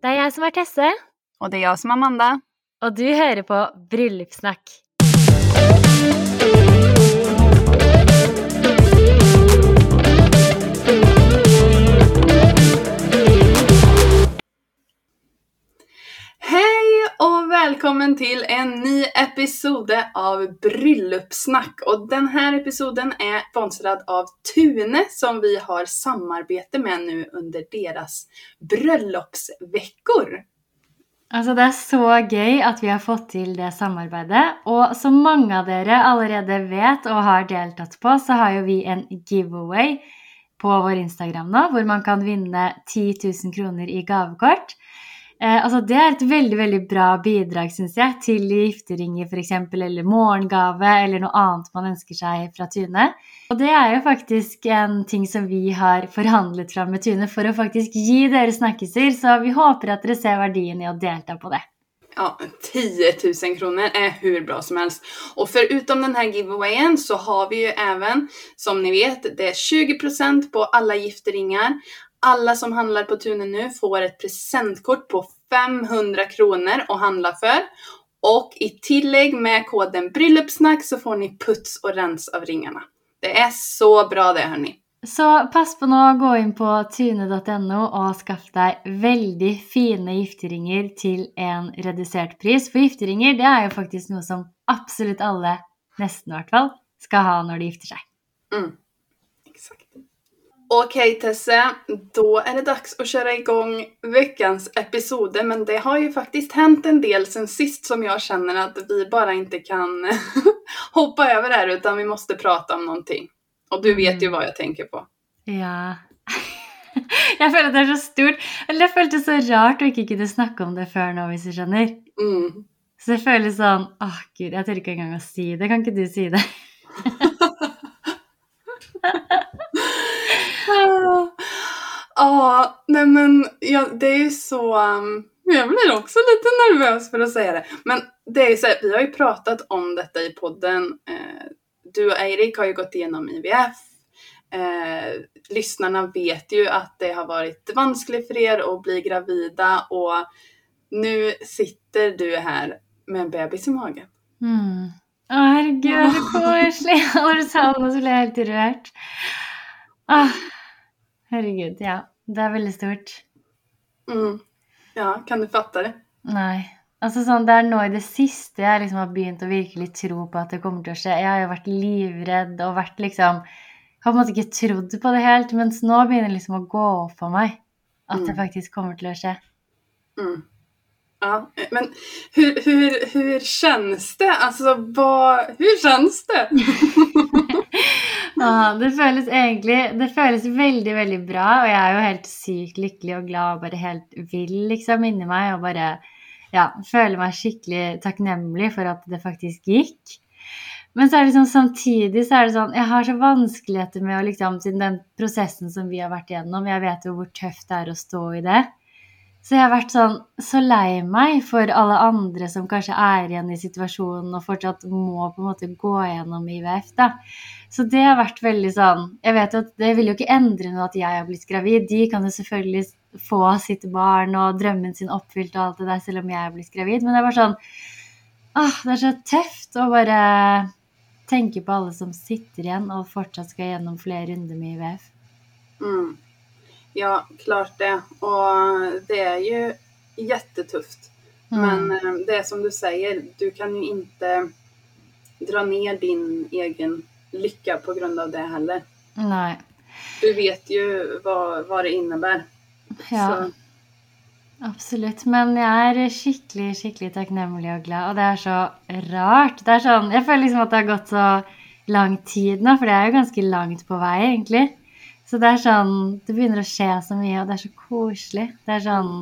Det är jag som är Tesse, Och det är jag som är Amanda. och du hör på Bröllopssnack. Välkommen till en ny episode av Bröllopssnack. Och den här episoden är sponsrad av Tune som vi har samarbete med nu under deras bröllopsveckor. Alltså det är så gøy att vi har fått till det samarbetet. Och som många av er redan vet och har deltagit på, så har ju vi en giveaway på vår Instagram där man kan vinna 10 000 kronor i gavekort. Eh, altså, det er et veldig veldig bra bidrag, syns jeg, til gifteringer f.eks., eller morgengave, eller noe annet man ønsker seg fra Tune. Og det er jo faktisk en ting som vi har forhandlet fram med Tune for å faktisk gi dere snackisar. så vi håper at dere ser verdien i å delta på det. Ja, 10 000 kronor är hur bra som helst. Och förutom den här giveawayen så har vi ju även, som ni vet, det är 20% på alla gifteringar. Alla som handlar på Tune nu får ett presentkort på 500 kronor att handla för. Och i tillägg med koden bröllopssnack så får ni puts och rens av ringarna. Det är så bra det hörni. Så pass på nå å gå inn på tune.no og skaff deg veldig fine gifteringer til en redusert pris. For gifteringer det er jo faktisk noe som absolutt alle, nesten i hvert fall, skal ha når de gifter seg. Mm. Exakt. Okej Tesse, då är det dags att köra igång veckans episoder. Men det har ju faktiskt hänt en del sen sist som jag känner att vi bara inte kan hoppa över det här utan vi måste prata om någonting. Och du vet ju vad jag tänker på. Ja. Jeg føler at det er så stort. Eller det føltes så rart å ikke kunne snakke om det før nå, hvis du skjønner. Mm. Så det føles sånn Åh, gud, jeg tør ikke engang å si det. Kan ikke du si det? Ja, nej men ja, det är ju så... um, jag blir också lite nervös för att säga det. Men det är ju så här, vi har ju pratat om detta i podden. Eh, du och Eirik har ju gått igenom IVF. Eh, lyssnarna vet ju att det har varit vanskligt för er att bli gravida och nu sitter du här med en bebis i magen. Mm. Å, herregud, du sa det nå, så ble jeg helt rørt. Åh, herregud, ja. Det er veldig stort. Mm. Ja, kan du fatta det? Nei. Altså sånn, Det er nå i det siste jeg liksom har begynt å virkelig tro på at det kommer til å skje. Jeg har jo vært livredd og vært liksom Har på en måte ikke trodd på det helt, mens nå begynner det liksom å gå opp for meg at det Mm. faktisk kommer til å skje. Mm. Ja, men hur, hur, hur känns det? Alltså, vad, hur känns det? Ah, det føles egentlig Det føles veldig, veldig bra, og jeg er jo helt sykt lykkelig og glad og bare helt vill liksom inni meg og bare ja, føler meg skikkelig takknemlig for at det faktisk gikk. Men så er det liksom samtidig så er det sånn Jeg har så vanskeligheter med å liksom Siden den prosessen som vi har vært igjennom, jeg vet jo hvor tøft det er å stå i det. Så jeg har vært sånn så lei meg for alle andre som kanskje er igjen i situasjonen og fortsatt må på en måte gå gjennom IVF, da. Så det har vært veldig sånn Jeg vet jo at det vil jo ikke endre noe at jeg har blitt gravid. De kan jo selvfølgelig få sitt barn og drømmen sin oppfylt og alt det der, selv om jeg har blitt gravid. Men det er bare sånn Åh, det er så tøft å bare tenke på alle som sitter igjen og fortsatt skal gjennom flere runder med IVF. Mm. Ja, klart det. Och det är ju jättetufft. Mm. Men eh, det är som du säger, du kan ju inte dra ner din egen lycka på grund av det heller. Nei. Du vet ju vad, vad det innebär. Ja. Så, Absolutt. Men jeg er skikkelig skikkelig takknemlig og glad. Og det er så rart. Det er sånn, Jeg føler liksom at det har gått så lang tid nå, for det er jo ganske langt på vei, egentlig. Så det er sånn Det begynner å skje så mye, og det er så koselig. Det er sånn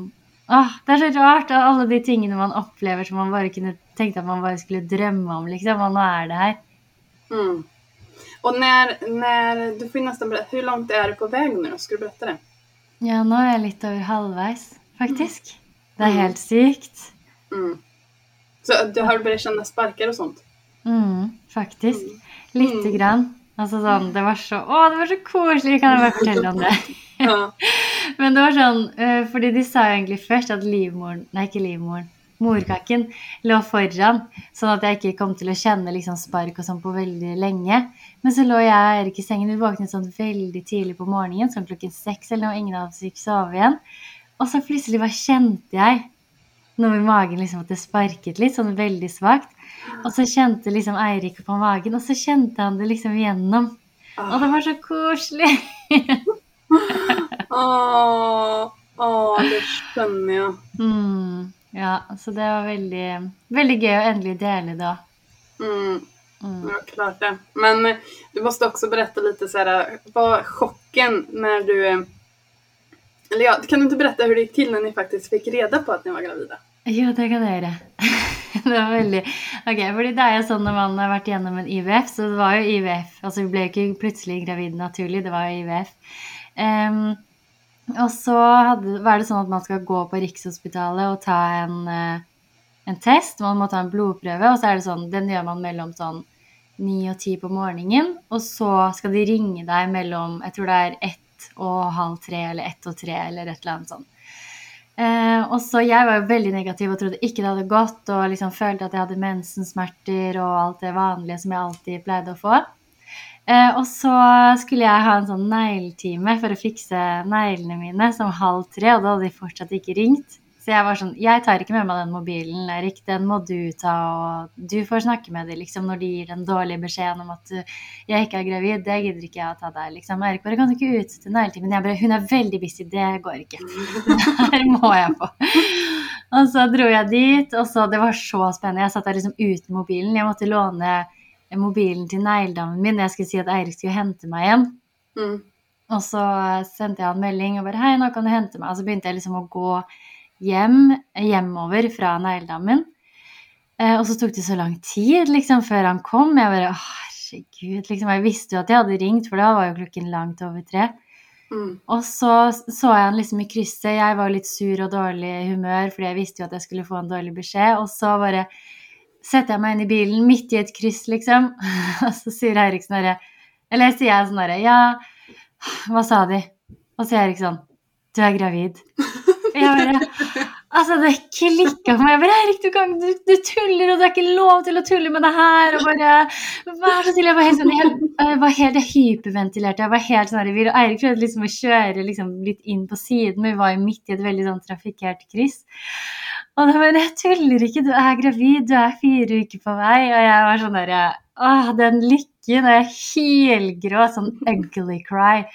Åh, det er så rart. Og alle de tingene man opplever som man bare kunne tenkt at man bare skulle drømme om, liksom. Og nå er det her. mm. Och när, när, du får nästan berätta, hur långt är du på väg nu då? Ska du berätta det? Ja, nå er jeg litt over halvveis, faktisk. Det er Mm. helt sykt. Mm. Så du har börjat känna sparkar och sånt? Mm, faktisk. Mm. Lite Mm. grann. Altså sånn, Det var så å, det var så koselig! Kan jeg bare fortelle om det? Ja. Men det var sånn eh, Fordi de sa jo egentlig først at livmoren Nei, ikke livmoren. Morkaken lå foran, sånn at jeg ikke kom til å kjenne liksom spark og sånn på veldig lenge. Men så lå jeg og Erik i sengen. Vi våknet sånn veldig tidlig på morgenen, sånn klokken seks eller noe. Ingen av oss fikk sove igjen. Og så plutselig bare kjente jeg noe i magen, liksom at det sparket litt, sånn veldig svakt. Og så kjente liksom Eirik på magen, og så kjente han det liksom igjennom. Og det var så koselig. Åh, åh, det skjønner jeg. Mm, ja, så det var veldig, veldig gøy å endelig dele da. Mm. Mm. Ja, klart det. Men du måste också berätta lite så här, vad chocken när du... eh, Eller ja, kan du inte berätta hur det gick till när ni faktiskt fick reda på att ni var gravida? Jo, det kan jeg gjøre. det var veldig Ok, fordi det er jo sånn når man har vært gjennom en IVF, så det var jo IVF Altså, vi ble jo ikke plutselig gravid naturlig, det var jo IVF. Um, ehm, og så hadde, var det sånn at man skal gå på Rikshospitalet og ta en, eh, en test. Man må ta en blodprøve, og så er det sånn Den gjør man mellom sånn ni og ti på morgenen. Og så skal de ringe deg mellom Jeg tror det er ett og halv tre eller ett og tre eller et eller annet sånt. Eh, och så jag var väldigt negativ och trodde inte det hade gått, och liksom följde att jag hade mensensmerter och allt det vanliga som jag alltid pleide att få. Eh, och så skulle jag ha en sån negletime för att fixa naglarna mina som halv tre, och då hade de fortsatt inte ringt. Så jeg var sånn Jeg tar ikke med meg den mobilen, Erik. Den må du ta, og du får snakke med dem liksom, når de gir den dårlige beskjeden om at du, jeg ikke er gravid. Det gidder ikke jeg å ta deg, liksom. Erik bare Kan du ikke utsette negletimen? Jeg bare Hun er veldig busy. Det går ikke. Her må jeg på. Og så dro jeg dit, og så Det var så spennende. Jeg satt der liksom uten mobilen. Jeg måtte låne mobilen til negledammen min. Jeg skulle si at Eirik skulle hente meg igjen. Mm. Og så sendte jeg han melding og bare 'Hei, nå kan du hente meg.' Og så begynte jeg liksom å gå hjem, hjemover fra negledammen. Eh, og så tok det så lang tid liksom før han kom. Jeg bare herregud. Liksom, jeg visste jo at jeg hadde ringt, for da var jo klokken langt over tre. Mm. Og så så jeg han liksom i krysset. Jeg var litt sur og dårlig i humør fordi jeg visste jo at jeg skulle få en dårlig beskjed. Og så bare setter jeg meg inn i bilen midt i et kryss, liksom. Og så sier Eirik sånn herre Eller sier jeg sånn herre Ja, hva sa de? Og så sier Eirik sånn Du er gravid. Jeg bare Altså, det klikka for meg. Jeg bare, Erik, du, kan, du, du tuller, og det er ikke lov til å tulle med det her. Og bare, vær så snill. Jeg var helt sånn, jeg, jeg var helt hyperventilert. Jeg var helt sånn, her, og Eirik prøvde liksom å kjøre liksom, litt inn på siden, men vi var jo midt i et veldig sånn trafikkert kryss. Og da bare jeg, tuller ikke, du er gravid, du er fire uker på vei. Og jeg var sånn derre åh, den lykken, og jeg er sånn ugly cry.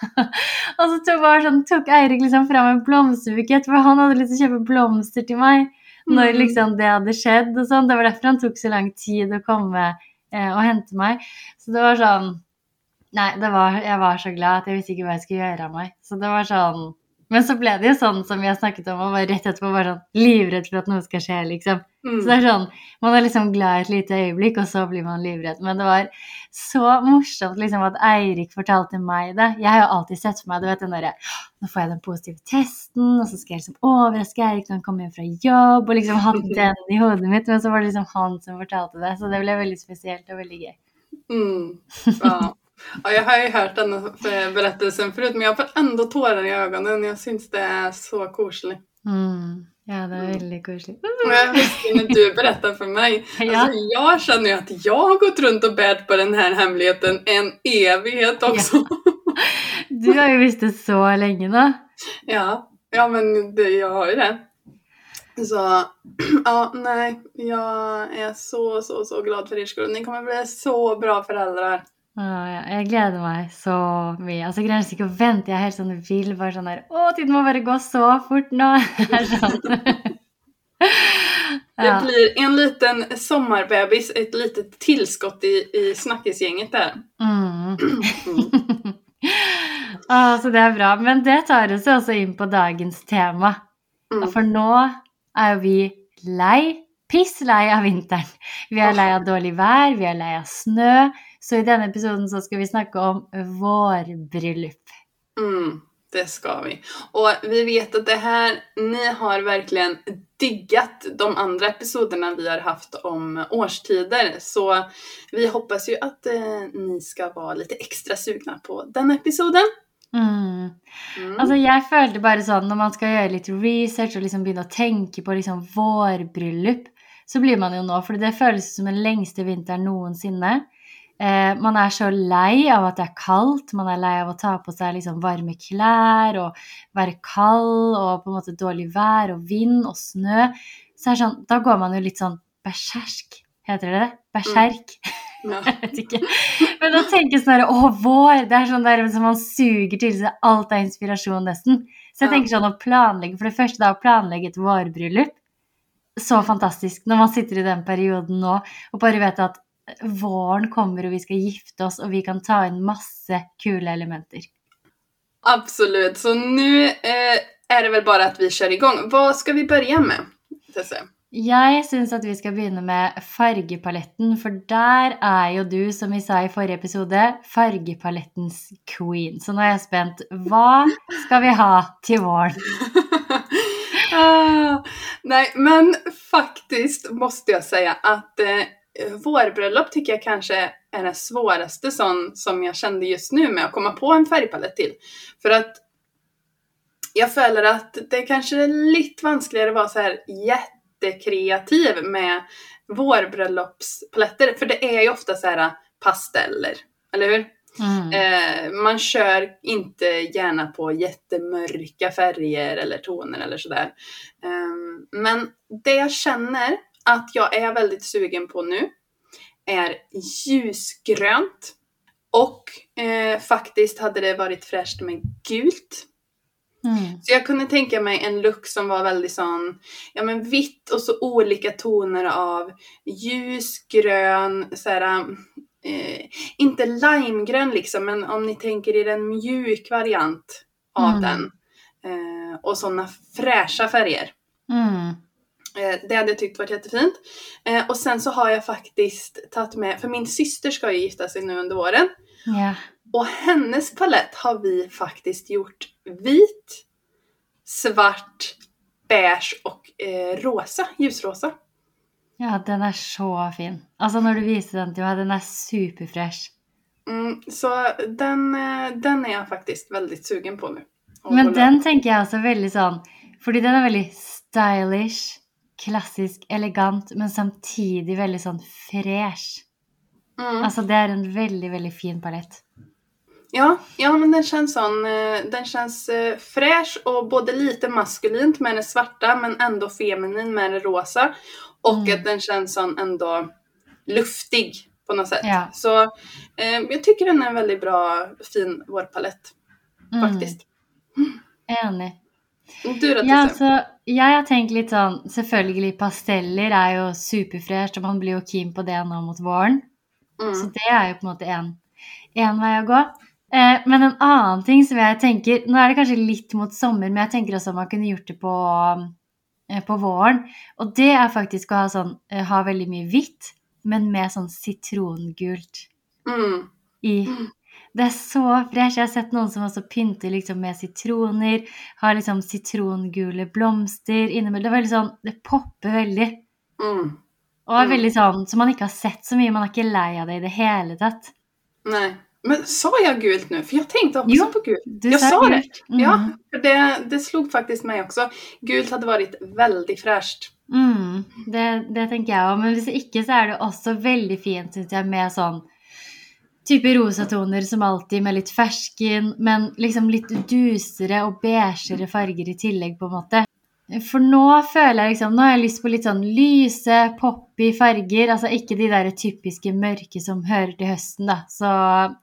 og så tok, bare sånn, tok Eirik liksom fram en blomsterbukett, for han hadde lyst til å kjøpe blomster til meg når Mm. liksom det hadde skjedd. og sånn. Det var derfor han tok så lang tid å komme eh, og hente meg. Så det var sånn Nei, det var, jeg var så glad at jeg visste ikke hva jeg skulle gjøre av meg. Så det var sånn Men så ble det jo sånn som vi har snakket om, og var rett etterpå bare sånn livredd for at noe skal skje, liksom. Mm. Så det er sånn, Man er liksom glad et lite øyeblikk, og så blir man livredd. Men det var så morsomt liksom at Eirik fortalte meg det. Jeg har jo alltid sett for meg du vet, den derre Nå får jeg den positive testen, og så skal jeg liksom overraske Eirik når han kommer hjem fra jobb, og liksom hatt den i hodet mitt. Men så var det liksom han som fortalte det, så det ble veldig spesielt og veldig gøy. Mm. Ja. Ja, jag har ju hört den eh, berättelsen förut men jag får ändå tårar i ögonen. Jag syns det är så koselig. Mm. Ja, det er veldig koselig. Och jag huskar när du berättade för mig. Ja. Alltså, jag känner ju att jag har gått runt och bärt på den här hemligheten en evighet också. Du har jo visst det så lenge nå. Ja, ja men det, jag har ju det. Så ja, nej, jag är så, så, så glad för er skull. Ni kommer bli så bra föräldrar. Ja, jeg gleder meg så mye. Altså, jeg greier nesten ikke å vente. Jeg er helt sånn vill. Bare sånn der Å, tiden må bare gå så fort nå! Det sånn. Det Ja. blir en liten sommarbebis, ett litet tillskott i, i snackisgänget där. Mm. Mm. Å, så det er bra. Men det tar oss jo også inn på dagens tema. Mm. Nå er jo vi lei, piss lei av vinteren. Vi er lei av dårlig vær, vi er lei av snø. Så i denne episoden så skal vi snakke om vårbryllup. Mm. Det ska vi. Och vi vet att det här, ni har verkligen diggat de andra episoderna vi har haft om årstider. Så vi hoppas ju att eh, ni ska vara lite extra sugna på den episoden. Mm. Mm. Altså, jeg følte bare sånn, når man skal gjøre litt research og liksom å tenke på liksom vårbryllup, så blir man jo nå, for det føles som den lengste vinteren noensinne. Eh, man er så lei av at det er kaldt, man er lei av å ta på seg liksom varme klær og være kald og på en måte dårlig vær og vind og snø. Så sånn, da går man jo litt sånn berserk, heter det det? Berserk. Ja. Jeg vet ikke. Men å tenke sånn der, å, vår, det er sånn der som man suger til seg alt av inspirasjon nesten. Så jeg Ja. tenker sånn å planlegge, for det første da å planlegge et vårbryllup, så fantastisk når man sitter i den perioden nå, og bare vet at våren kommer og vi skal gifte oss, og vi kan ta inn masse kule elementer. Absolut, så nu eh, är det väl bara att vi kör igång. Vad ska vi börja med? Tesse? Jeg syns at vi skal begynne med fargepaletten, for der er jo du, som vi sa i forrige episode, fargepalettens queen. Så nå er jeg spent. Hva skal vi ha til våren? ah, nej, men faktiskt måste jag säga att eh, vårbröllop tycker jag kanske är den svåraste sån som jag kände just nu med att komma på en färgpalett till. För att jag följer att det kanske är lite vanskligare att vara så här jättekreativ med vårbröllopspaletter. För det är ju ofta så här pasteller, eller hur? Mm. Eh, man kör inte gärna på jättemörka färger eller toner eller sådär. Eh, men det jag känner att jag är väldigt sugen på nu är ljusgrönt. Och eh, faktiskt hade det varit fräscht med gult. Mm. Så jag kunde tänka mig en look som var väldigt sån, ja men vitt och så olika toner av ljus, grön, såhär, eh, inte limegrön liksom, men om ni tänker er en mjuk variant av Mm. den. Eh, och sådana fräscha färger. Mm. Eh, det hade jag tyckt varit jättefint. Eh, och sen så har jag faktiskt tagit med, för min syster ska ju gifta sig nu under våren. Ja. Och hennes palett har vi faktiskt gjort vit, svart, beige och eh, rosa, ljusrosa. ja, den er så fin. Altså, når du viser den til meg, den er superfresh. Mm, så den, eh, den är jag faktiskt väldigt sugen på nu. Men den tenker jeg også veldig sånn Fordi den er veldig stylish, klassisk, elegant, men samtidig veldig sånn fresh. Mm. Altså, det er en veldig, veldig fin palett. Ja, ja, men den känns sån, eh, den känns eh, fräsch och både lite maskulint med det svarta men ändå feminin med det rosa. Och Mm. att den känns sån ändå luftig på något sätt. Ja. Så eh, jag tycker den är en väldigt bra, fin vårpalett Mm. faktiskt. Enig. Du då Ja, Tisse? altså, jeg har tenkt litt sånn Selvfølgelig, pasteller er jo superfresht, og man blir jo keen på det nå mot våren. Så Mm. det er jo på en måte en, en vei å gå. Eh, men en annen ting som jeg tenker Nå er det kanskje litt mot sommer, men jeg tenker også man kunne gjort det på, eh, på våren. Og det er faktisk å ha, sånn, eh, ha veldig mye hvitt, men med sånn sitrongult Mm. i. Det er så fresh. Jeg har sett noen som også pynter liksom med sitroner. Har liksom sitrongule blomster innimellom. Det veldig sånn Det popper veldig. Mm. Er Mm. veldig sånn som man ikke har sett så mye. Man er ikke lei av det i det hele tatt. Nej. Men sa jag gult nu? För jag tänkte också Jo, på gult. Du Jag sa det. Mm. Ja, för det, det slog faktiskt mig också. Gult hade varit väldigt fräscht. Mm, det, det tenker jeg òg. Men hvis ikke, så er det også veldig fint, syns jeg, med sånn type rosatoner som alltid, med litt fersken, men liksom litt dusere og beigere farger i tillegg, på en måte. For nå føler jeg liksom Nå har jeg lyst på litt sånn lyse, poppy farger. Altså ikke de der typiske mørke som hører til høsten, da. Så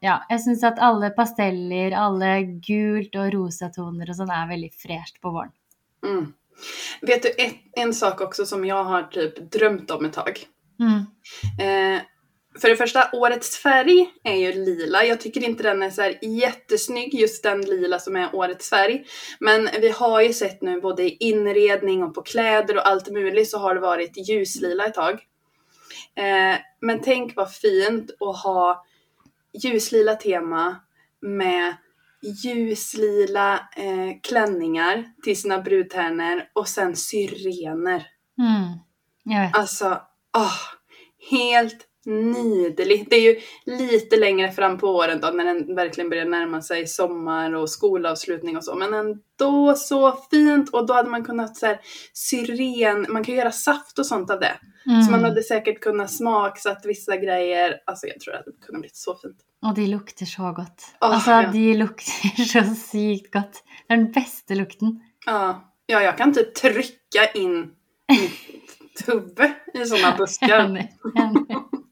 ja, jeg syns at alle pasteller, alle gult og rosatoner og sånn er veldig fresht på våren. Mm. Vet du ett, en sak också som jag har typ drömt om ett tag? Mm. Eh, för det första, årets färg är ju lila. Jag tycker inte den är så här jättesnygg, just den lila som är årets färg. Men vi har ju sett nu både i inredning och på kläder och allt möjligt så har det varit ljuslila ett tag. Eh, men tänk vad fint att ha ljuslila tema med ljuslila eh, klänningar till sina brudtärnor och sen syrener. Mm. Alltså, åh, helt nideligt. Det är ju lite längre fram på året då när den verkligen börjar närma sig sommar och skolavslutning och så. Men ändå så fint och då hade man kunnat så här, syren, man kan göra saft och sånt av det. Mm. Så man hade säkert kunnat smaksatt vissa grejer. Alltså jag tror att det kunde blivit så fint. Och de lukter så gott. Åh, alltså, ja. de lukter så sykt gott. Det är den bästa lukten. Ja, ja jag kan typ trycka in mitt huvud i sådana buskar.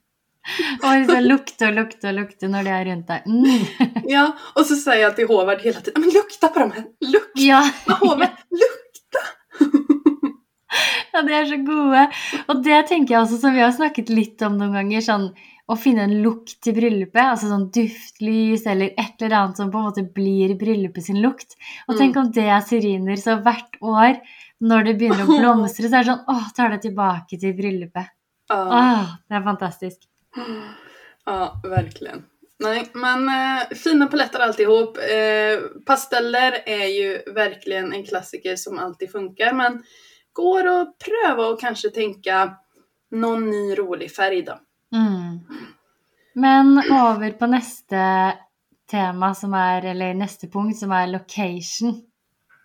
Och så lukter och lukter och lukter när det är runt där. Mm. Ja, och så säger jag till Håvard hela tiden, men lukta på de här, lukta! Ja. Håvard, lukta! ja, de er så gode. Og det tenker jeg også, som vi har snakket litt om noen ganger, sånn å finne en lukt til bryllupet, altså sånn duftlys eller et eller annet som på en måte blir bryllupet sin lukt. Og tenk om det er syriner, så hvert år når det begynner å blomstre, så er det sånn åh, tar det tilbake til bryllupet. Ja, Åh, det er fantastisk. Ja verkligen. Nej, men eh, fina paletter alltihop. Eh, pasteller är ju verkligen en klassiker som alltid funkar, men går att pröva och kanske tänka någon ny rolig färg då. Mm. Men over på neste tema, som er, eller neste punkt, som er location.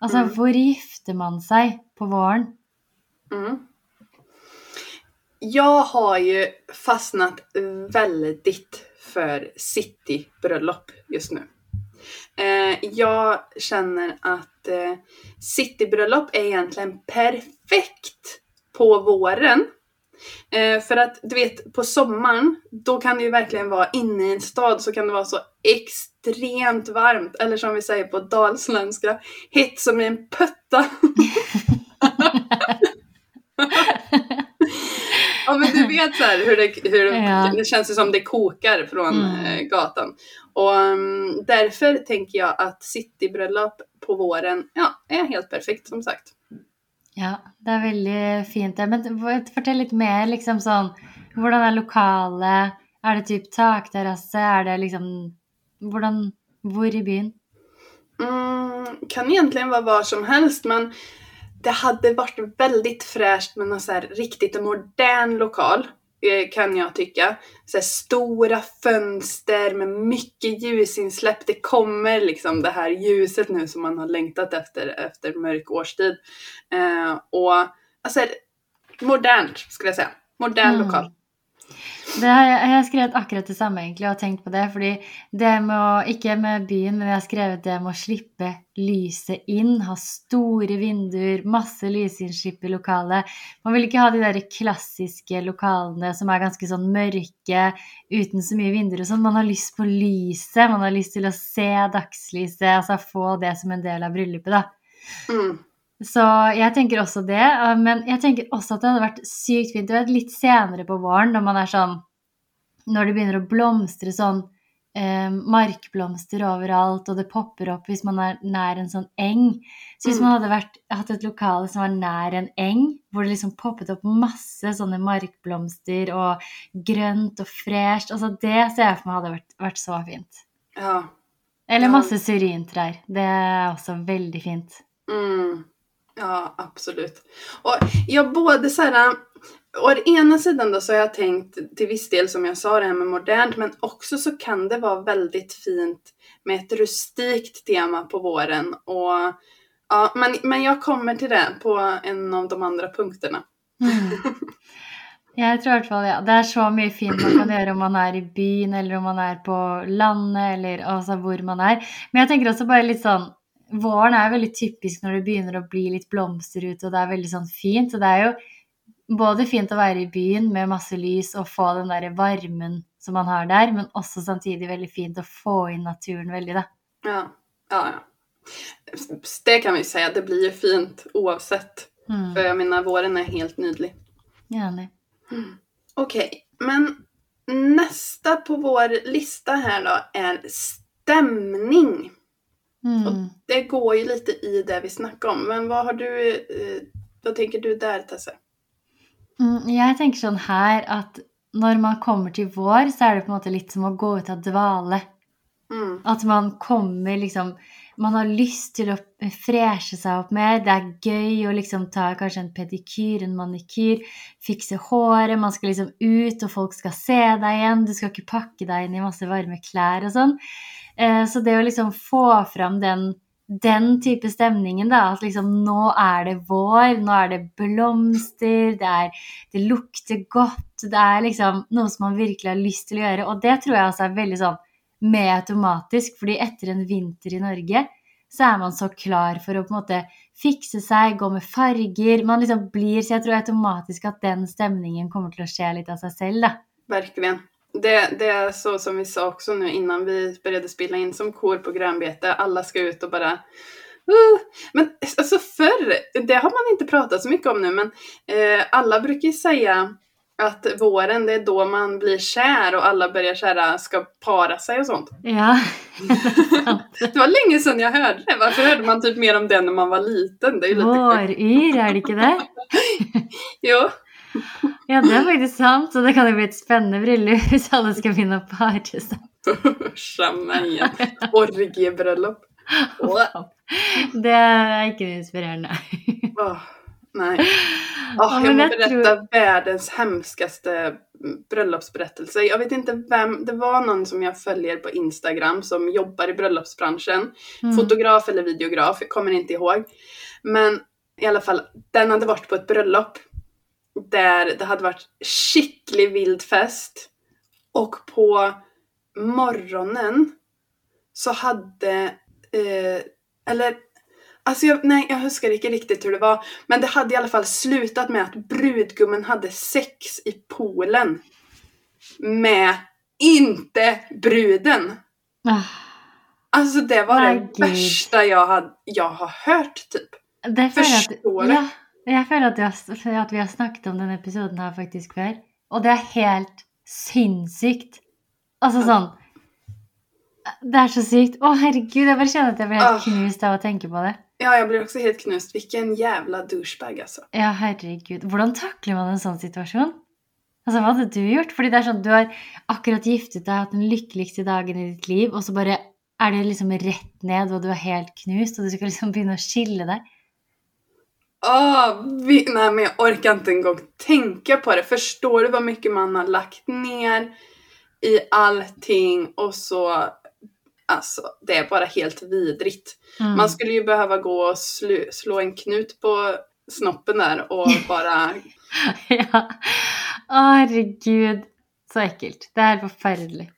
Altså, Mm. hvor gifter man seg på våren? Mm. Jag har ju fastnat väldigt för citybröllop just nu. Eh, jag känner att eh, citybröllop är egentligen perfekt på våren. Eh, för att du vet, på sommaren, då kan det ju verkligen vara inne i en stad så kan det vara så extremt varmt. Eller som vi säger på dalsländska, hett som i en pötta. Ja men du vet så här hur det, hur Ja. det känns som det kokar från Mm. eh, gatan. Och um, därför tänker jag att citybröllop på våren, ja, är helt perfekt som sagt. Ja, det er veldig fint. Men fortell litt mer, liksom sånn Hvordan er lokalet? Er det typ takterrasse? Er det liksom Hvor i byen? Mm, kan egentligen vara var som helst men det hade varit väldigt fräscht med någon så här riktigt modern lokal. eh, Kan jag tycka. Så stora fönster med mycket ljusinsläpp. Det kommer liksom det här ljuset nu som man har längtat efter efter mörk årstid. Eh, och alltså modernt skulle jag säga. Modern Mm. lokal. Det har jeg, jeg har skrevet akkurat det samme egentlig, og tenkt på det. Fordi det med å Ikke med byen, men jeg har skrevet det med å slippe lyset inn. Ha store vinduer, masse lysinnslipp i lokalet. Man vil ikke ha de der klassiske lokalene som er ganske sånn mørke, uten så mye vinduer og sånn. Man har lyst på lyset. Man har lyst til å se dagslyset, altså få det som en del av bryllupet, da. Mm. Så jeg tenker også det. eh, Men jeg tenker også at det hadde vært sykt fint du vet, litt senere på våren, når man er sånn Når det begynner å blomstre sånn eh, markblomster overalt, og det popper opp hvis man er nær en sånn eng. Så hvis Mm. man hadde vært, hatt et lokale som var nær en eng, hvor det liksom poppet opp masse sånne markblomster og grønt og fresht altså Det ser jeg for meg hadde vært, vært så fint. Ja. Eller Ja. masse syrintrær. Det er også veldig fint. Mm. Ja, absolut. Och jag både så här, äh, å ena sidan då så har jag tänkt till viss del som jag sa det här med modernt men också så kan det vara väldigt fint med ett rustikt tema på våren och ja, men, men jag kommer till det på en av de andra punkterna. Mm. Jag tror i alla fall, ja. Det är så mycket fint man kan göra om man är i byn eller om man är på landet, eller alltså var man är. Men jag tänker också bara lite sån Våren er veldig typisk når det begynner å bli litt blomster ute, og det er veldig sånn fint. Og det er jo både fint å være i byen med masse lys og få den der varmen som man har der, men også samtidig veldig fint å få inn naturen veldig, da. Ja, ja, ja. Det kan vi säga, det blir ju fint oavsett. Mm. För jag menar, våren är helt nydlig. Enig. Okej, men nästa på vår lista här då är stämning. Och Mm. det går ju lite i det vi snackade om. Men vad har du, eh, vad tänker du där Tesse? Mm, jeg tenker sånn her at når man kommer til vår, så er det på en måte litt som å gå ut av dvale. Mm. At man kommer liksom Man har lyst til å freshe seg opp mer. Det er gøy å liksom ta kanskje en pedikyr, en manikyr, fikse håret. Man skal liksom ut, og folk skal se deg igjen. Du skal ikke pakke deg inn i masse varme klær og sånn. Eh, så det å liksom få fram den, den type stämningen, da, at liksom nå er det vår, nå er det blomster, det, er, det lukter godt, det er liksom noe som man virkelig har lyst til å gjøre. Og det tror jeg også alltså er veldig sånn med automatisk, fordi etter en vinter i Norge så er man så klar for å på en måte fikse seg, gå med farger. Man liksom blir, så Jag tror automatiskt att den stämningen kommer til å skje litt av seg selv, da. Verkligen. Det, det är så som vi sa också nu innan vi började spela in som kor på grönbete. Alla ska ut och bara uh. Men alltså förr, det har man inte pratat så mycket om nu, men eh, alla brukar ju säga att våren det är då man blir kär och alla börjar kära, ska para sig och sånt. Ja, Det var länge sedan jag hörde det. Varför hörde man typ mer om det när man var liten? Det är ju lite Våryr, er det ikke det? Jo. Ja, det er faktisk sant, så det kan jo bli et spennende bryllup hvis alle skal begynne å pare seg. Orgiebröllop. Åh. Det er ikke inspirerende. Åh, nej. Ja, jag jag berätta tror- världens hemskaste bröllopsberättelse. Jag vet inte vem, det var någon som jag följer på Instagram som jobbar i bröllopsbranschen. Mm. Fotograf eller videograf, jag kommer inte ihåg. Men i alla fall, den hade varit på ett bröllop där det hade varit skicklig vild fest. Och på morgonen så hade, eh, eller Alltså jag, nej, jag huskar inte riktigt hur det var. Men det hade i alla fall slutat med att brudgummen hade sex i poolen. Med inte bruden. Ah, Alltså det var Nej, det gud. värsta jag, had, jeg har hört typ. Forstår at, du? ja, jeg føler at, du har, at vi har snakket om denne episoden her faktisk før. Og det er helt sinnssykt. Altså sånn Det er så sykt. Å, herregud, jeg bare kjenner at jeg blir helt knust av å tenke på det. Ja, jag blir också helt knust. Vilken jävla douchebag alltså. Ja, herregud. Hvordan takler man en sånn situasjon? Altså, Hva hadde du gjort? Fordi det er sånn, Du har akkurat giftet deg, hatt den lykkeligste dagen i ditt liv, og så bare er det liksom rett ned, og du er helt knust, og du skal liksom begynne å skille deg. Åh, vi, nej men jag orkar inte en gång tänka på det. Förstår du vad mycket man har lagt ner i allting och så Alltså, det är bara helt vidrigt. Mm. Man skulle ju behöva gå och slu, slå en knut på snoppen där och bara... ja. Herregud. Så ekkelt. Det er helt forferdelig.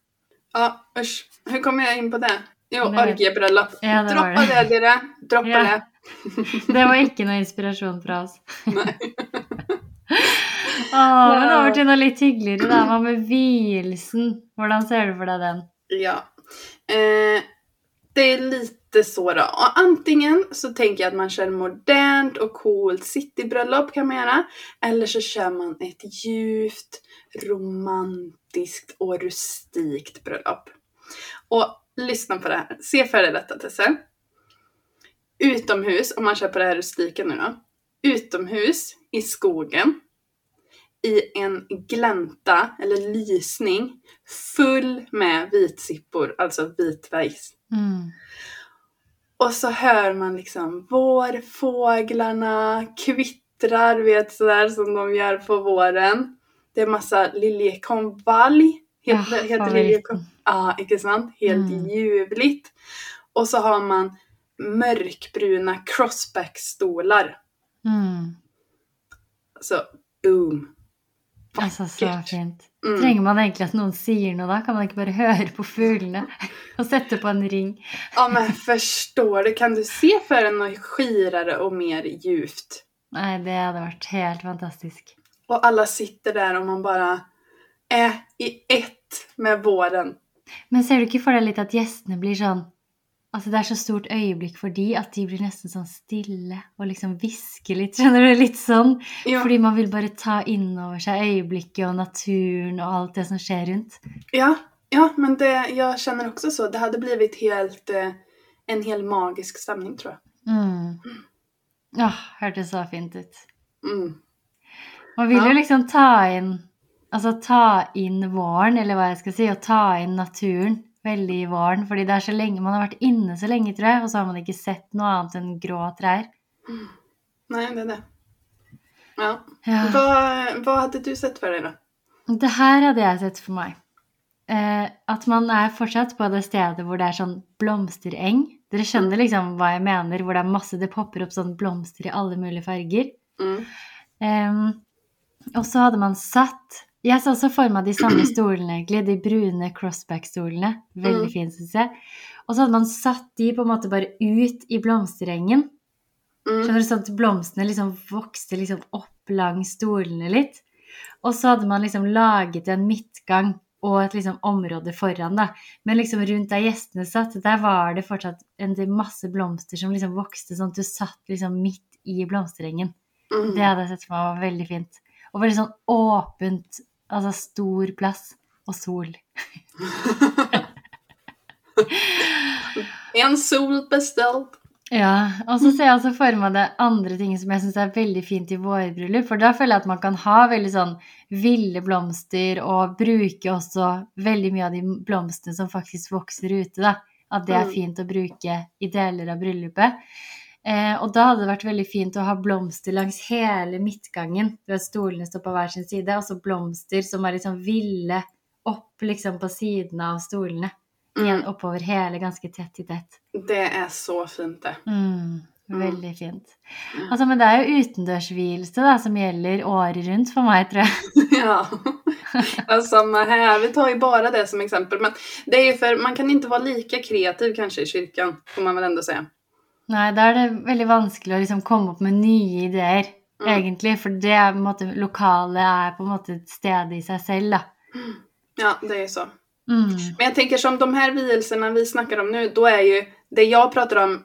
Ja, usch. Hur kom jag in på det? Jo, orgiebröllop. Ja, det Droppa det. dere. Droppa Ja. det. Det var ikke noe inspirasjon fra oss. Nej. Åh, men over til noe litt hyggeligere, da. Hva med vielsen? Hvordan ser du for deg den? Ja. Eh, det är lite så då. Och antingen så tänker jag att man kör modernt och coolt citybröllop kan man göra. Eller så kör man ett djupt, romantiskt och rustikt bröllop. Och lyssna på det här. Se för dig detta Tesse. Utomhus, om man kör på det här rustika nu då. Utomhus i skogen. I en glänta, eller lysning, full med vitsippor, alltså vitvejs. Mm. Och så hör man liksom vårfåglarna kvittrar, vet sådär som de gör på våren. Det är massa liljekonvalj. Ja, Heter, heter liljekonvalj? Ja, inte sant? Helt Mm. ljuvligt. Och så har man mörkbruna crossback-stolar. Mm. Så boom. Altså, så Vakkert. fint. Mm. Trenger man egentlig at noen sier noe da? Kan man ikke bare høre på fuglene og sette på en ring? Ja men förstår du, kan du se för en något skirare och mer djupt? Nei, det hadde vært helt fantastisk. Och alla sitter där och man bara är i ett med våren. Men ser du ikke for deg litt at gjestene blir sånn Altså, det er så stort øyeblikk for de at de blir nesten sånn stille og liksom hvisker litt. Skjønner du? Litt sånn. Ja, Fordi man vil bare ta inn over seg øyeblikket og naturen og alt det som skjer rundt. ja, ja men det, jag känner också så. Det hade blivit helt, eh, en hel magisk stämning tror jag. Mm. Åh, hørtes så fint ut. Mm. Man vil Ja. jo liksom ta inn Altså ta inn våren, eller hva jeg skal si, og ta inn naturen. veldig i våren. Fordi det er så lenge, man har vært inne så lenge, tror jeg, og så har man ikke sett noe annet enn grå trær. Nej, det är det. Ja. Ja. Vad, vad hade du sett för dig då? Det her hadde jeg sett for meg. Eh, at man er fortsatt på det stedet hvor det er sånn blomstereng. Dere skjønner liksom hva jeg mener, hvor det er masse, det popper opp sånn blomster i alle mulige farger. Mm. Ehm, og så hadde man satt Jeg så også for meg de samme stolene, egentlig. De brune crossback-stolene. Veldig Mm. fine, syns jeg. Og så hadde man satt de på en måte bare ut i blomsterengen. Mm. Skjønner du, sånn at blomstene liksom vokste liksom opp langs stolene litt. Og så hadde man liksom laget en midtgang og et liksom område foran, da. Men liksom rundt der gjestene satt, der var det fortsatt en masse blomster som liksom vokste sånn at du satt liksom midt i blomsterengen. Mm. Det hadde jeg sett for meg var veldig fint. Og veldig sånn åpent, altså stor plass og sol. En sol beställd. Ja, og så ser jeg også for meg det andre ting som jeg syns er veldig fint i vårbryllup. For da føler jeg at man kan ha veldig sånn ville blomster og bruke også veldig mye av de blomstene som faktisk vokser ute, da. At det er Mm. fint å bruke i deler av bryllupet. Eh, og da hadde det vært veldig fint å ha blomster midtgangen. Du vet, stolene står på hver sin side, og så blomster som litt sånn ville opp liksom på sidene av. Igjen Mm. oppover hele, ganske tett i tett. Det är så fint det. Mm, Mm. veldig fint. Altså, men det jo utendørsvielse da, som gjelder året rundt for meg, tror jeg. Ja. ja, samma här. Vi tar ju bara det som exempel. Men det är ju för man kan inte vara lika kreativ kanske i kyrkan, får man väl ändå säga. Nei, da er det veldig vanskelig å liksom komme opp med nye ideer, Mm. egentlig. For det er på en måte, lokalet er på en måte et sted i seg selv, da. Ja, det är ju så. Mm. Men jag tänker som de här vielserna vi snackar om nu, då är ju det jag pratar om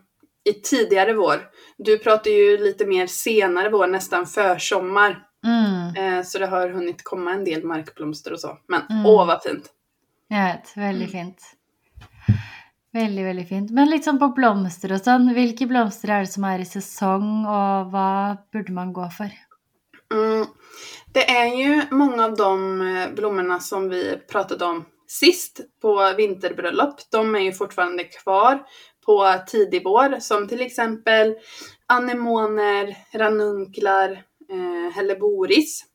i tidigare vår. Du pratar ju lite mer senare vår, nästan försommar. Mm. Eh, så det har hunnit komma en del markblomster och så. Men Mm. åh vad fint. Jeg vet. Veldig fint. Veldig, veldig fint. Men litt sånn på blomster og sånn, hvilke blomster er det som er i sesong, og hva burde man gå for? Mm. Det är ju många av de eh, blommorna som vi pratade om sist på vinterbröllop. De är ju fortfarande kvar på tidig vår som till exempel anemoner, ranunklar, eh, helleboris.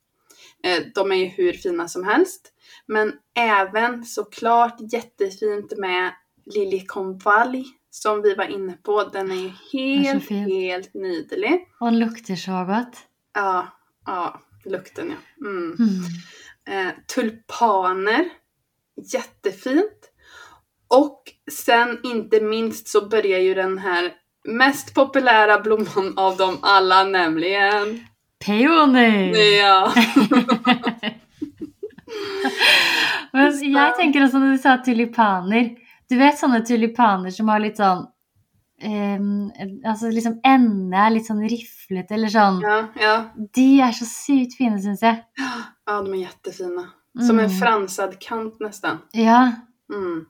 Eh, de är ju hur fina som helst. Men även såklart jättefint med liljekonvalj som vi var inne på. Den är ju är helt, helt nydelig. Og den lukter så godt. Ja, ja, lukten ja. Mm. Mm. Eh, tulpaner, jättefint. Och sen inte minst så börjar ju den här mest populära blomman av dem alla, nämligen... Peoner! Ja. Men jeg tenker også når du sa tulipaner Du vet sånne tulipaner som har litt sånn ehm, Altså liksom ende er litt sånn riflete, eller sånn. ja, ja. De er så sykt fine, syns jeg. Ja, de är jättefina. Som en Mm. fransad kant nästan. Ja. Mm.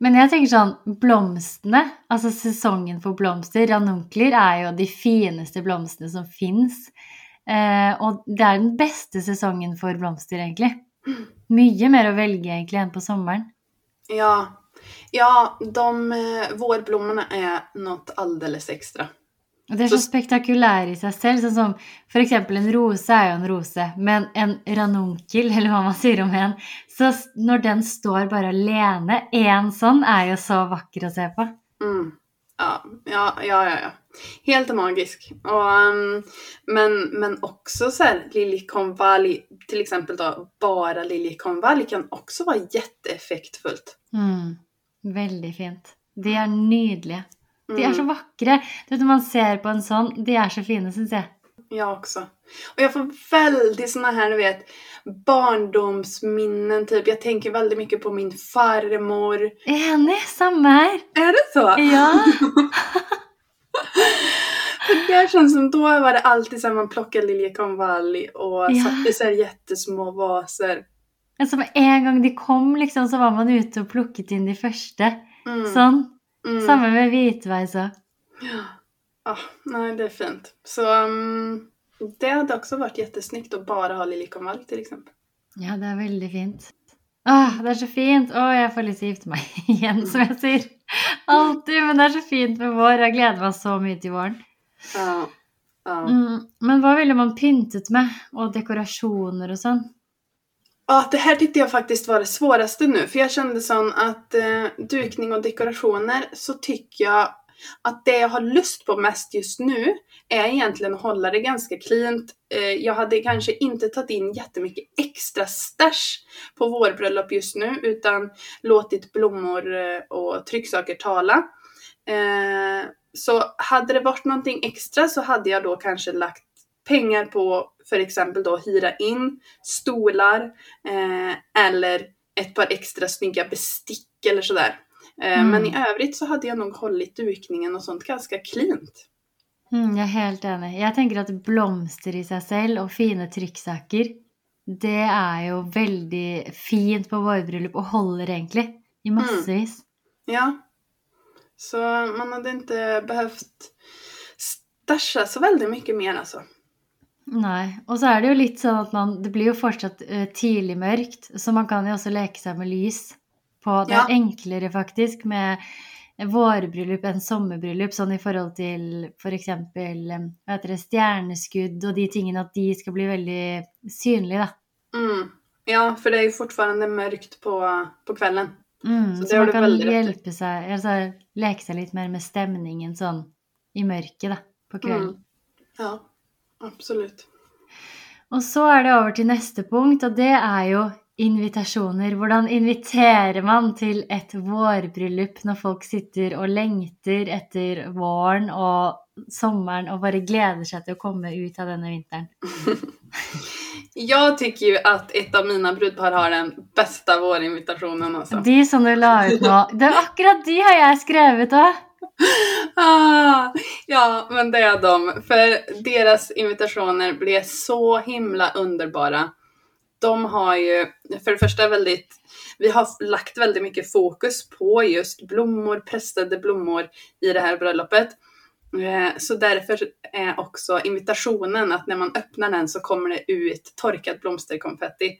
Men jeg tenker sånn Blomstene, altså sesongen for blomster, ranunkler, er jo de fineste blomstene som fins. Eh, og det er den beste sesongen for blomster, egentlig. Mye mer å velge egentlig enn på sommeren. Ja. Ja, de eh, vårblommorna är något alldeles extra. Og de er så Så- spektakulære i selv. Sånn som for eksempel en rose er jo en rose, men en ranunkel, eller hva man sier om en Så når den står bare alene, én sånn er jo så vakker å se på. Mm. Ja, ja, ja, ja, ja. Helt magisk. Och, ehm, men, men också så här, liljekonvalj, till exempel då, bara liljekonvalj kan också vara jätteeffektfullt. Mm. Veldig fint. De er nydelige. De Mm, er så vakre. Du vet, Når man ser på en sånn, de er så fine, syns jeg. Jag också. Och jag får väldigt såna här, du vet, barndomsminnen typ. Jag tänker väldigt mycket på min farmor. Enig! Samme her. Är det så? Ja. Det känns som då var det alltid så här man plockade liljekonvalj och Ja. satte så här jättesmå vaser. Altså Med en gang de kom, liksom, så var man ute og plukket inn de første. Mm, Sånn. mm. Samme med hvitveis òg. Ja, nej det är fint. Så mm, det hade också varit jättesnyggt att bara ha liljekonvalj till exempel. Ja, det er veldig fint. Åh, det er så fint. Å, jeg får å gifte meg igjen, som jeg sier. Alltid. Men det er så fint med vår. Jeg gleder meg så mye til våren. Ja. Ja. Mm. Men hva ville man pyntet med? Og dekorasjoner og sånn? Ja, det här tyckte jag faktiskt var det svåraste nu. För jag kände sån att eh, dukning och dekorationer så tycker jag att det jag har lust på mest just nu är egentligen att hålla det ganska cleant. Eh, jag hade kanske inte tagit in jättemycket extra stash på vårbröllop just nu utan låtit blommor eh, och trycksaker tala. Eh, så hade det varit någonting extra så hade jag då kanske lagt pengar på för exempel då hyra in stolar eh, eller ett par extra snygga bestick eller sådär. Eh, Mm. Men i övrigt så hade jag nog hållit dukningen och sånt ganska cleant. Mm, jeg er helt enig. Jeg tenker at blomster i seg selv og fine trykksaker, det er jo veldig fint på vårbryllup og holder egentlig i massevis. Ja. Så man hade inte behövt stasha så väldigt mycket mer alltså. Nei. Og så er det jo litt sånn at man Det blir jo fortsatt eh, tidlig mørkt, så man kan jo også leke seg med lys. På, det er Ja. enklere faktisk med vårbryllup enn sommerbryllup, sånn i forhold til f.eks. For hva heter det, stjerneskudd og de tingene, at de skal bli veldig synlige, da. Mm. Ja, för det är ju fortfarande mörkt på, på kvällen. Mm, Så det så man kan hjelpe seg altså, Leke seg litt mer med stemningen sånn i mørket, da, på kvelden. Mm. Ja, absolut. Og så er det over til neste punkt, og det er jo invitasjoner. Hvordan inviterer man til et vårbryllup når folk sitter og lengter etter våren og sommeren og bare gleder seg til å komme ut av denne vinteren? Jag tycker ju att ett av mina brudpar har den bästa vårinvitationen alltså. De som du la ut nå det er Akkurat de har jeg skrevet òg! Ah, ja, men det är de. För deras invitationer blev så himla underbara. De har ju, för det första väldigt, vi har lagt väldigt mycket fokus på just blommor, pressade blommor i det här bröllopet. Eh, så därför är också invitationen att när man öppnar den så kommer det ut torkat blomsterkonfetti.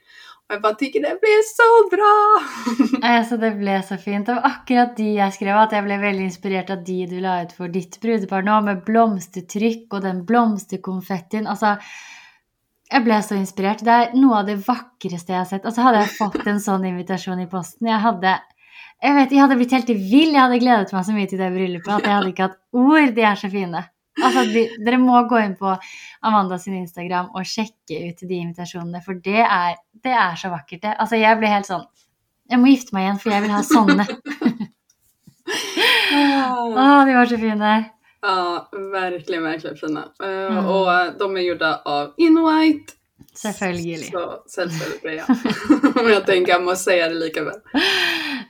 Och jag bara tycker det blir så bra! alltså det blev så fint. Det var akkurat de jag skrev, att jag blev väldigt inspirerad av de du la ut för ditt brudpar nu med blomstertryck och den blomsterkonfettin. Alltså, jag blev så inspirerad. Det är något av det vackraste jag har sett. Alltså hade jag fått en sån invitation i posten, jag hade jag vet, jag hade blivit helt vill. Jag hade gledet mig så mycket till det bröllopet att jag hade inte haft ord. De är så fina. Altså, de, dere må gå inn på Amanda sin Instagram og sjekke ut de invitasjonene, for det er, det er så vakkert. Det. Altså, jeg ble helt sånn Jeg må gifte meg igjen, for jeg vil ha sånne. Å, de var så fine. Ja, verkligen, verkligen fina. Eh, Mm. Och de är gjorda av In White. Selvfølgelig. Så selvfølgelig, ja. Men jeg tenker jeg må si det likevel.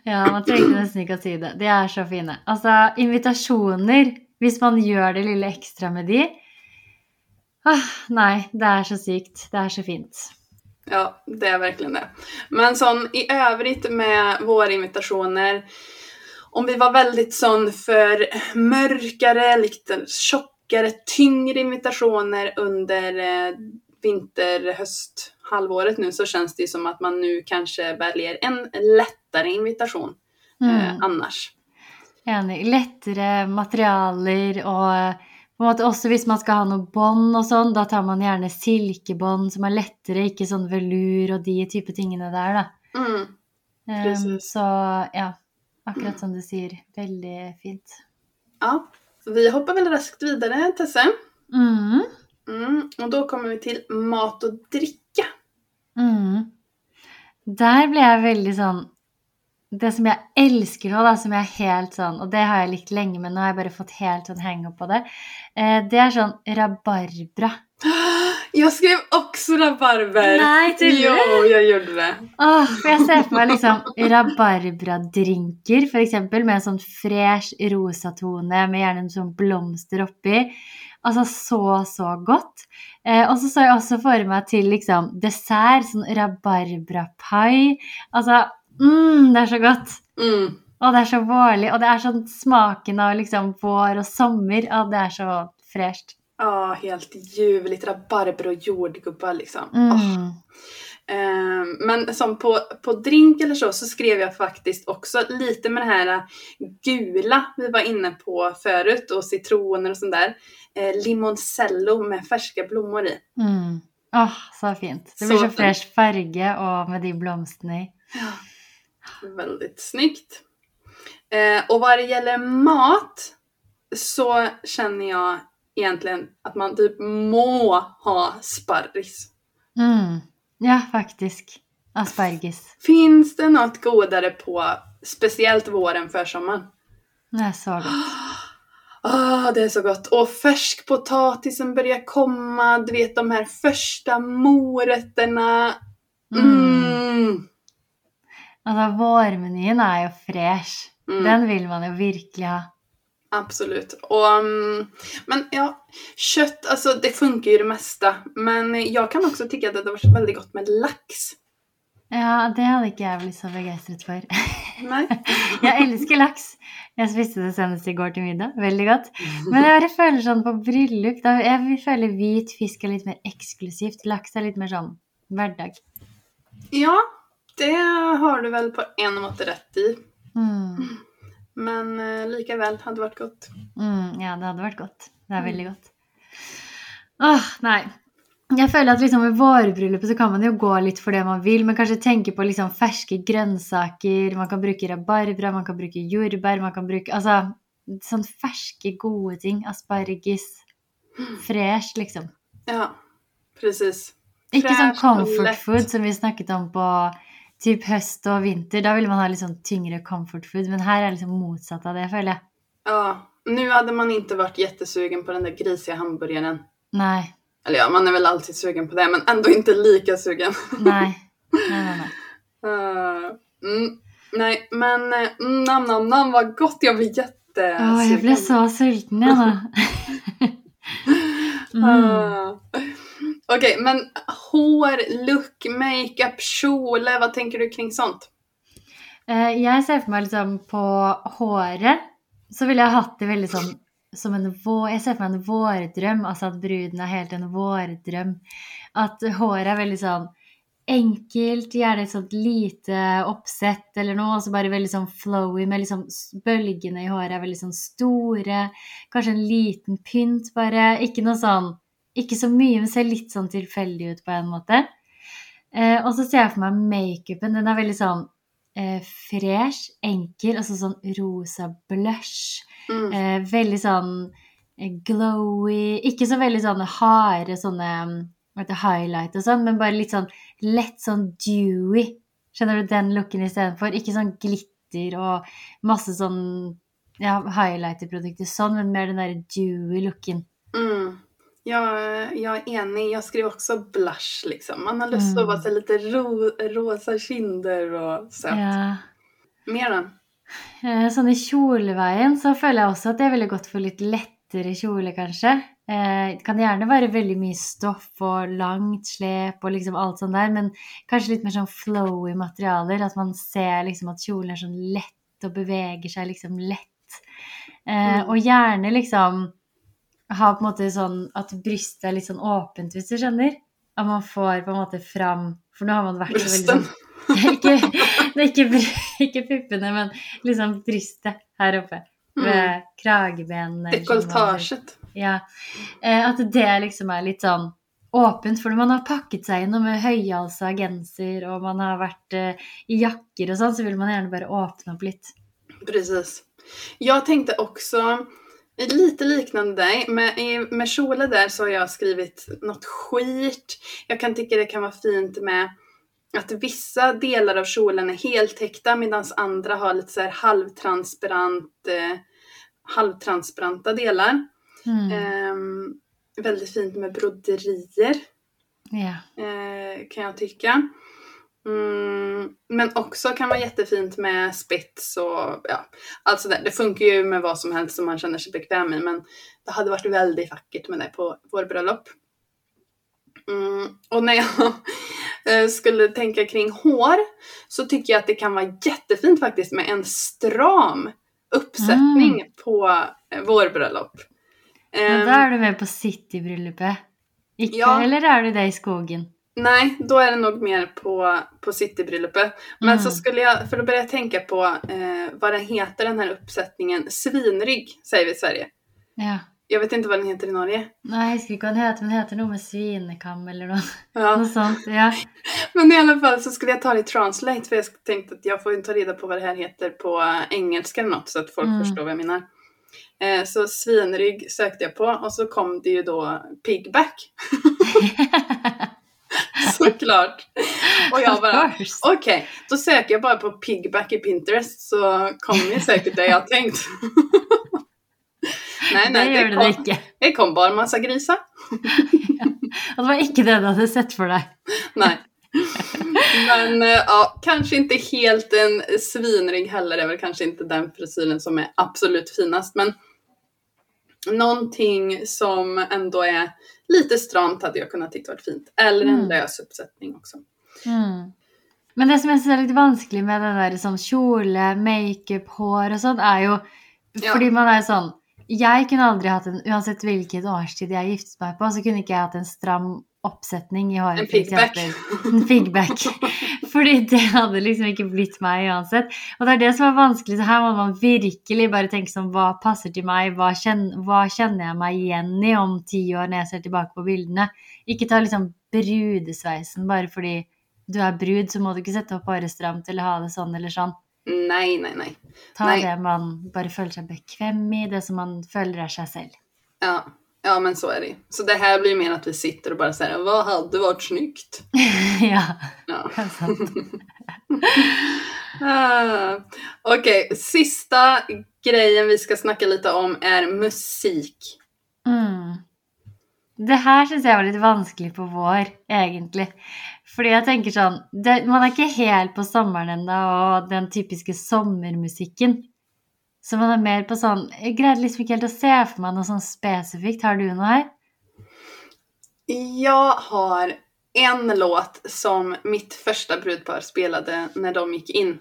Ja, man nesten ikke å si det. De er så fine. Altså, invitasjoner, hvis man gjør det lille ekstra med de ah, Nei, det er så sykt. Det er så fint. Ja, det är verkligen det. Men sån i övrigt med våra invitationer. Om vi var väldigt sån för mörkare, lite tjockare, tyngre invitationer under eh, vinter, höst, halvåret nu så känns det som att man nu kanske väljer en lättare invitation eh, Mm, annars. Enig. Lettere materialer og på en måte også hvis man skal ha noe bånd og sånn, da tar man gjerne silkebånd som er lettere, ikke sånn velur og de type tingene der, da. Mm. Um, så ja, akkurat som du sier. Veldig fint. Ja, vi hoppar väl raskt vidare Tesse. Mm. Mm. Och då kommer vi till mat och dricka. Mm. Der ble jeg veldig sånn Det som jeg elsker nå, da, som jeg er helt sånn Og det har jeg likt lenge, men nå har jeg bare fått helt sånn hang up på det. Eh, det er sånn rabarbra. Jag skrev också rabarber! Du? Jo, jag gjorde det. Åh, for jeg ser for meg liksom rabarbradrinker, f.eks. med en sånn fresh rosatone med gjerne en sånn blomster oppi. Altså så, så godt. Eh, og så så jeg også for meg til liksom dessert, sånn rabarbrapai. Altså, mm, det er så godt. Mm. Og det er så vårlig, og det er sånn smaken av liksom vår og sommer. Og det er så fresht. Ja, helt ljuvligt. Rabarber och jordgubbar liksom. Mm. Eh, men som på, på drink eller så, så skrev jag faktiskt också lite med det här gula vi var inne på förut och citroner och sånt där. Eh, limoncello med färska blommor i. Mm. Åh, så fint. Det blir så, så fräsch färg och med de blomsterna i. Ja, väldigt snyggt. Eh, och vad det gäller mat så känner jag egentligen att man typ må ha sparris. Mm. Ja, faktiskt. Aspergis. Finns det något godare på speciellt våren, försommaren? Är så gott. Ah, det är så gott. Och färskpotatisen börjar komma. Du vet de här första morötterna. Mm. mm. Alltså vårmenyn är ju fräsch. Mm. Den vill man ju verkligen ha. Absolut. Och, um, men ja, kött, alltså det funkar ju det mesta. Men jag kan också tycka att det hade varit väldigt gott med lax. Ja, det hade inte jag blivit så begeistrad för. Nej. jag älskar lax. Jag spiste det senast igår till middag. Väldigt gott. Men jag känner sånn på bröllop, jeg føler hvit fisk är lite mer exklusivt. Lax är lite mer sånn hverdag. Ja, det har du väl på en måte rätt i. Mm. Men eh, lika väl hade varit gott. Mm, ja, det hade varit gott. Det är väldigt gott. Oh, nej. Jag känner att liksom med vårbröllopet så kan man ju gå lite för det man vill, men kanske tänka på liksom färska grönsaker, man kan bruka rabarbra, man kan bruka jordbär, man kan bruka alltså sån färska goda ting, asparges, fräsch liksom. Ja, precis. Inte som comfort food som vi snackat om på typ höst och vinter. Då vill man ha liksom tyngre comfort food, men här är liksom motsatt av det, följer. Ja, nu hade man inte varit jättesugen på den där grisiga hamburgaren. Nej. Eller ja, man är väl alltid sugen på det, men ändå inte lika sugen. Nej, nej, nej. nej. Uh, mm, nej, men mm, nam, nam, nam, vad gott. Jag blir jättesugen. Oh, jag blev så sulten Anna. mm. uh, Okej, okay, men hår, look, makeup, kjole, vad tänker du kring sånt? Uh, jag ser för mig liksom på håret så vill jag ha haft det väldigt som som en vår, jag ser för mig en vårdröm, alltså att bruden är helt en vårdröm. Att håret är väldigt sån enkelt, gärna ett sånt lite uppsätt eller något, så bara väldigt sån flowy med liksom böljorna i håret är väldigt sån stora, kanske en liten pynt bara, inte någon sån, inte så mycket men ser lite sån tillfällig ut på en måte. Eh, och så ser jag för mig makeupen, den är väldigt sån eh, fräsch, enkel, alltså sån rosa blush. Mm. Eh, väldigt sån eh, glowy, inte så väldigt sån harde såna vet, highlight och sånt, men bara lite sån lätt sån dewy. Känner du den looken istället för? Inte sån glitter och massa sån ja, highlighterprodukter sån, men mer den där dewy looken. Mm. Jag, jag är enig. Jag skrev också blush liksom. Man har lust mm. att vara så lite ro, rosa kinder och söt. Ja. Mer då? Eh, sånn i kjoleveien så føler jeg også at det er veldig godt for litt lettere kjole, kanskje. Eh, det kan gjerne være veldig mye stoff og langt slep og liksom alt sånt der, men kanskje litt mer sånn flowy materialer. At man ser liksom at kjolen er sånn lett og beveger seg liksom lett. Eh, mm. Og gjerne liksom ha på en måte sånn at brystet er litt sånn åpent, hvis du skjønner. At man får på en måte fram For nå har man vært så veldig sånn ikke, det ikke, ikke puppene, men liksom brystet her oppe. Ved mm. kragebenene. Dekoltasjet. Ja. Eh, at det liksom er litt sånn åpent, for man har pakket seg inn med høyhalsa genser och man har varit eh, i jackor och sånt så vill man gärna bara öppna upp lite. Precis. Jag tänkte också Lite liknande dig. Med, med kjole där så har jag skrivit något skit. Jag kan tycka det kan vara fint med att vissa delar av kjolen är heltäckta medan andra har lite så här halvtransparent, eh, halvtransparenta delar. Mm. Eh, väldigt fint med broderier. Ja. Eh, kan jag tycka. Mm, men också kan vara jättefint med spets och ja, allt sådär. Det funkar ju med vad som helst som man känner sig bekväm i men det hade varit väldigt vackert med det på vår bröllop. Mm, och när jag eh, skulle tänka kring hår så tycker jag att det kan vara jättefint faktiskt med en stram uppsättning mm. på eh, vår bröllop. Men då ehm, är du med på citybröllopet? Icke, ja. eller är du det i skogen? Nej, då är det nog mer på, på citybröllopet. Men Mm. så skulle jag, för då började jag tänka på eh, vad den heter den här uppsättningen. Svinrygg säger vi i Sverige. Ja. Jag vet inte vad den heter i Norge. Nei, jeg husker ikke hva den heter, noe med svinekam eller noe, Ja. noe sånt. Ja. Men i alla fall så skulle jag ta det i translate för jag tänkte att jag får ju ta reda på vad det här heter på engelska eller något så att folk Mm. förstår vad jag menar. Eh, så svinrygg sökte jag på och så kom det ju då pigback. Såklart. Och jag bara, okej, då söker jag bara på pigback i Pinterest så kommer ju säkert det jag tänkt. nej, Det nej, det det det kom, ikke. det kom bara massa grisar. Det var ikke det du hadde sett for deg. Nej. Men eh, ja, kanske inte helt en svinrig heller. Det är väl kanske inte den frisyren som är absolut finast. Men någonting som ändå är lite stramt hade jag kunnat tycka varit fint. Eller en Mm. lös uppsättning också. Mm. Men det som jeg syns er litt vanskelig med det der sånn kjole, makeup, hår og sånn, er jo Ja. Fordi man er sånn Jeg kunne aldri hatt en Uansett hvilket årstid jeg giftet meg på, så kunne ikke jeg hatt en stram oppsetning i håret. En pigback. En pigback. Fordi det hadde liksom ikke blitt meg uansett. Og det er det som er vanskelig. Så her må man virkelig bare tenke sånn Hva passer til meg? Hva kjenner, hva kjenner jeg meg igjen i om ti år når jeg ser tilbake på bildene? Ikke ta liksom brudesveisen bare fordi du er brud, så må du ikke sette opp håret stramt eller ha det sånn eller sånn. Nej, nej, nej. Ta Nej. det man bare føler seg bekvem i, det som man føler er seg selv. Ja. Ja, men så är det. Så det här blir mer att vi sitter och bara säger vad hade varit snyggt? ja, Ja. Ah, Okej, sista grejen vi ska snacka lite om är musik. Mm. Det her syns jeg var litt vanskelig på vår, egentlig. Fordi jeg tenker sånn Man er ikke helt på sommeren ennå og den typiske sommermusikken. Så man er mer på sånn Jeg greide liksom ikke helt å se for meg noe sånn spesifikt. Har du noe her? Jag har en låt som mitt första brudpar spelade när de gick in.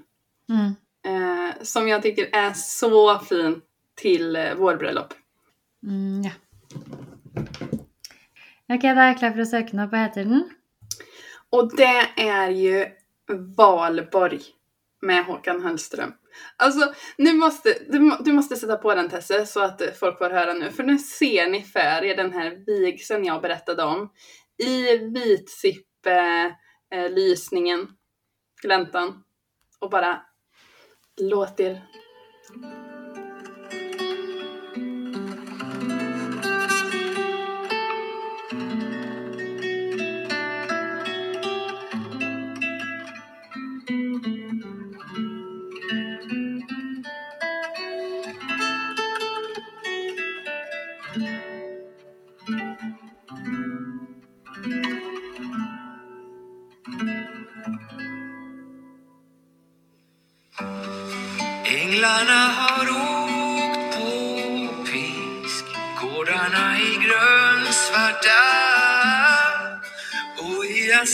Mm. Eh, som jag tycker är så fin till eh, vårbröllop. Mm, ja. Ok, da er jeg klar for å søke den opp. Hva heter den? Och det är ju Valborg med Håkan Hellström. Alltså, nu måste, du, du måste sätta på den Tesse så att folk får höra nu. För nu ser ni för er den här vigseln jag berättade om. I vitsippe eh, gläntan. Och bara låt er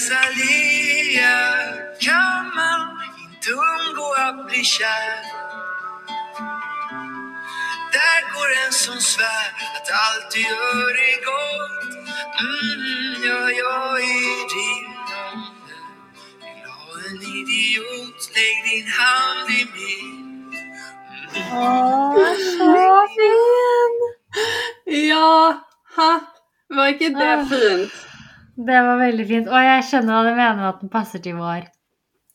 azalea kan man inte undgå att bli kär Där går en som svär att allt du gör är gott mm, Ja, jag är din ålder Vill ha en idiot, lägg din hand i min så fin! Ja, ha! Var inte det Ah. fint? Det var veldig fint. Og jeg skjønner hva du mener med at den passer til vår.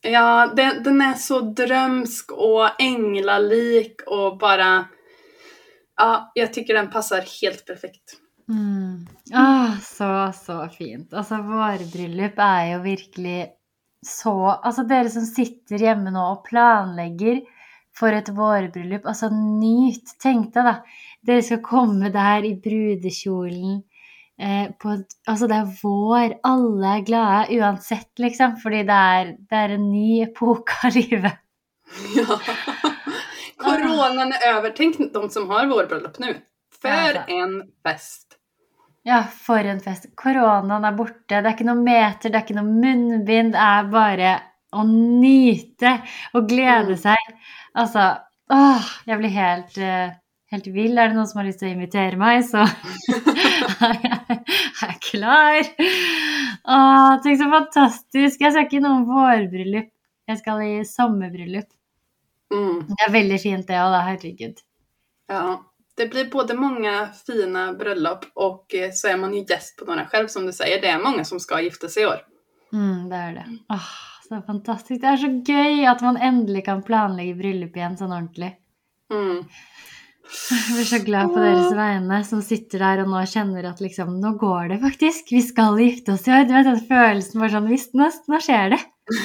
Ja, den, den är så drömsk och änglalik och bara... Ja, jag tycker den passar helt perfekt. Mm. Ah, så, så fint. Altså, vårbryllup er jo virkelig så Altså, dere som sitter hjemme nå og planlegger for et vårbryllup, altså nyt. Tenk deg, da. Dere skal komme der i brudekjolen. Eh, på, et- altså, det er vår. Alle er glade uansett, liksom. Fordi det er, det er en ny epoke av livet. Ja. Coronan är över. Tänk de som har vårbröllop nu. För Ja, en fest. Ja, for en fest. Koronaen er borte. Det er ikke noe meter, det er ikke noe munnbind. Det er bare å nyte og glede Mm. seg. Altså Åh, jeg blir helt, eh, helt vill. Är det någon som har lust att invitera mig så är jag klar. Åh, tänk så fantastiskt. Jag ska inte någon vårbröllop. Jag ska i sommarbröllop. Mm. Det är väldigt fint det också, herregud. Ja, det blir både många fina bröllop och eh, så är man ju gäst på några själv som du säger. Det är många som ska gifta sig i år. Mm, det är det. Åh, så fantastiskt. Det är så kul att man äntligen kan planlägga bröllop igen så ordentligt. Mm. Jag blir så glad på deras vägnar som sitter där och nu känner att liksom, nu går det faktiskt. Vi ska gifta oss i år. Du vet den känslan var sån, visst, nu, nu sker det.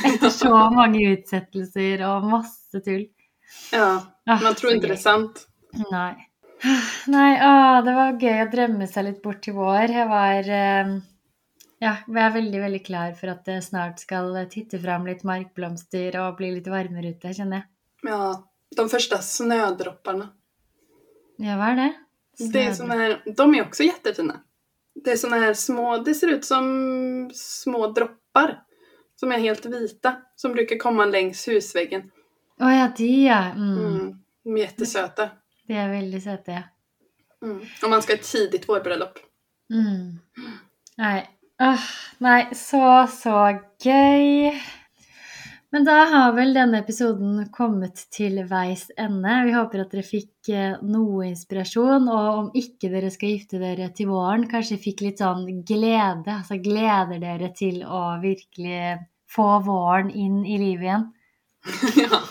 Efter så många utsättelser och massa tull. Ja, Ah, man tror inte det gøy. sant. Nej. Nej, åh, det var gøy att drömma sig lite bort till vår. Jag var, eh, ja, jag är väldigt, väldigt klar för att det snart ska titta fram lite markblomster och bli lite varmare ute, känner jag. Ja, de första snödropparna. Ja, vad är det? Det är såna här, de är också jättefina. Det är såna här små, det ser ut som små droppar. Som är helt vita. Som brukar komma längs husväggen. Åh ja, det ja. Mm. Mm. De är jättesöta. Det är väldigt söta, ja. Mm. Om man ska ha ett tidigt vårbröllop. Mm. Nej. Ah, nej, så, så gøy. Men da har vel denne episoden kommet til veis ende. Vi håper at dere fikk eh, noe inspirasjon, og om ikke dere skal gifte dere til våren, kanskje fikk litt sånn glede, altså gleder dere til å virkelig få våren inn i livet igjen. ja.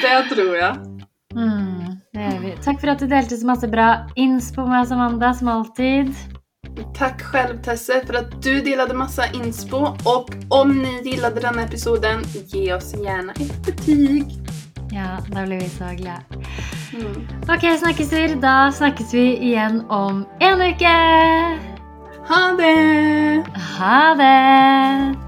det tror jag. Mm, det gjør vi. Takk for at du delte så masse bra inspo med oss, Amanda, som alltid. Tack själv Tesse för att du delade massa inspo och om ni gillade den här episoden, ge oss gärna ett betyg. Ja, da blir vi så glade. Mm. Ok, snakkes Da snakkes vi igjen om en uke. Ha det! Ha det!